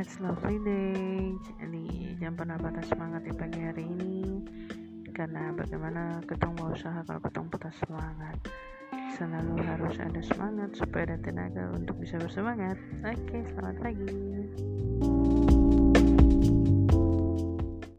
It's lovely day. Jadi jangan pernah patah semangat di pagi hari ini. Karena bagaimana ketong mau usaha kalau ketong patah semangat. Selalu harus ada semangat supaya ada tenaga untuk bisa bersemangat. Oke selamat pagi.